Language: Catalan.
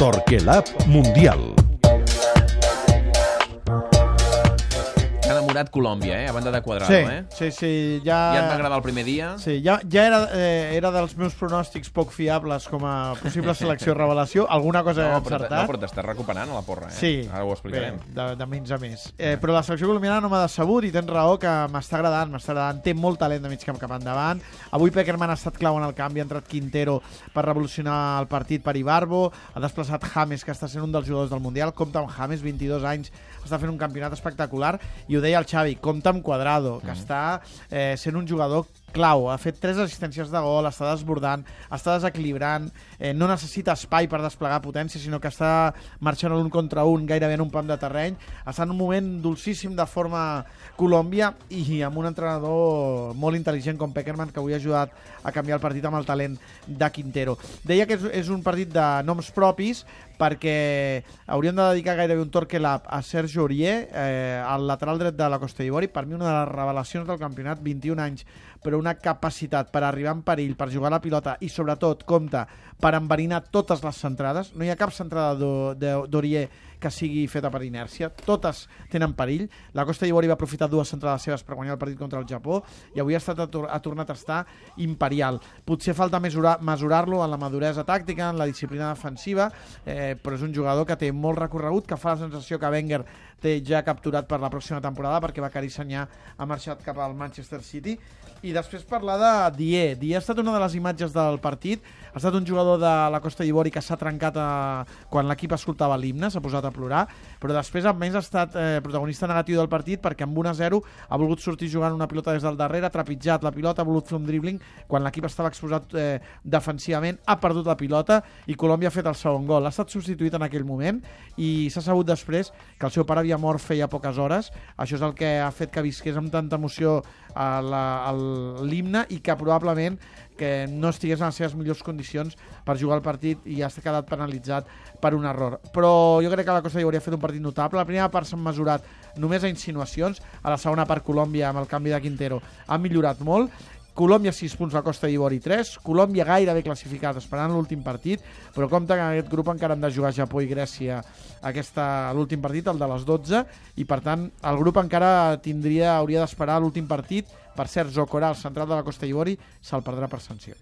Torquelab Mundial. Enamorat Colòmbia, eh? A banda de Quadrado, Sí, eh? sí, sí, ja... Ja et va agradar el primer dia? Sí, ja, ja era, eh, era dels meus pronòstics poc fiables com a possible selecció revelació. Alguna cosa he No, però, encertat. no, però t'estàs recuperant a la porra, eh? Sí, Ara ho explicarem. Bé, de, de menys a més. Eh, però la selecció colombiana no m'ha decebut i tens raó que m'està agradant, m'està agradant. Té molt talent de mig camp cap endavant. Avui Peckerman ha estat clau en el canvi, ha entrat Quintero per revolucionar el partit per Ibarbo, ha desplaçat James, que està sent un dels jugadors del Mundial. Compta amb James, 22 anys, està fent un campionat espectacular. I ho deia el Xavi, compta amb Cuadrado, que està eh, sent un jugador clau, ha fet tres assistències de gol, està desbordant, està desequilibrant, eh, no necessita espai per desplegar potència, sinó que està marxant l'un contra un gairebé en un pam de terreny, està en un moment dolcíssim de forma Colòmbia i amb un entrenador molt intel·ligent com Peckerman que avui ha ajudat a canviar el partit amb el talent de Quintero. Deia que és, és un partit de noms propis perquè hauríem de dedicar gairebé un torquelab a Sergio Aurier, eh, el lateral dret de la Costa d'Ivori, per mi una de les revelacions del campionat, 21 anys, però una capacitat per arribar en perill, per jugar a la pilota i sobretot, compta, per enverinar totes les centrades. No hi ha cap centrada d'O- de- d'Aurier que sigui feta per inèrcia, totes tenen perill. La Costa d'Ivori va aprofitar dues centrades seves per guanyar el partit contra el Japó i avui ha, estat, ha tornat a estar imperial. Potser falta mesurar- mesurar-lo en la maduresa tàctica, en la disciplina defensiva, eh, però és un jugador que té molt recorregut, que fa la sensació que Wenger té ja capturat per la pròxima temporada perquè Becari Senyà ha marxat cap al Manchester City i després parlar de Die. Die ha estat una de les imatges del partit, ha estat un jugador de la Costa d'Ivori que s'ha trencat a... quan l'equip escoltava l'himne, s'ha posat a plorar, però després a més ha estat eh, protagonista negatiu del partit perquè amb 1-0 ha volgut sortir jugant una pilota des del darrere, ha trepitjat la pilota, ha volgut fer un dribbling quan l'equip estava exposat eh, defensivament, ha perdut la pilota i Colòmbia ha fet el segon gol. Ha estat substituït en aquell moment i s'ha sabut després que el seu pare havia mort feia poques hores. Això és el que ha fet que visqués amb tanta emoció a l'himne i que probablement que no estigués en les seves millors condicions per jugar al partit i ha quedat penalitzat per un error. Però jo crec que la Costa d'Ivori ha fet un partit notable. La primera part s'han mesurat només a insinuacions, a la segona part Colòmbia amb el canvi de Quintero ha millorat molt Colòmbia 6 punts, la Costa d'Ivori 3, Colòmbia gairebé classificat esperant l'últim partit, però compte que en aquest grup encara han de jugar Japó i Grècia l'últim partit, el de les 12, i per tant el grup encara tindria hauria d'esperar l'últim partit. Per cert, Zocora, el central de la Costa d'Ivori, se'l perdrà per sanció.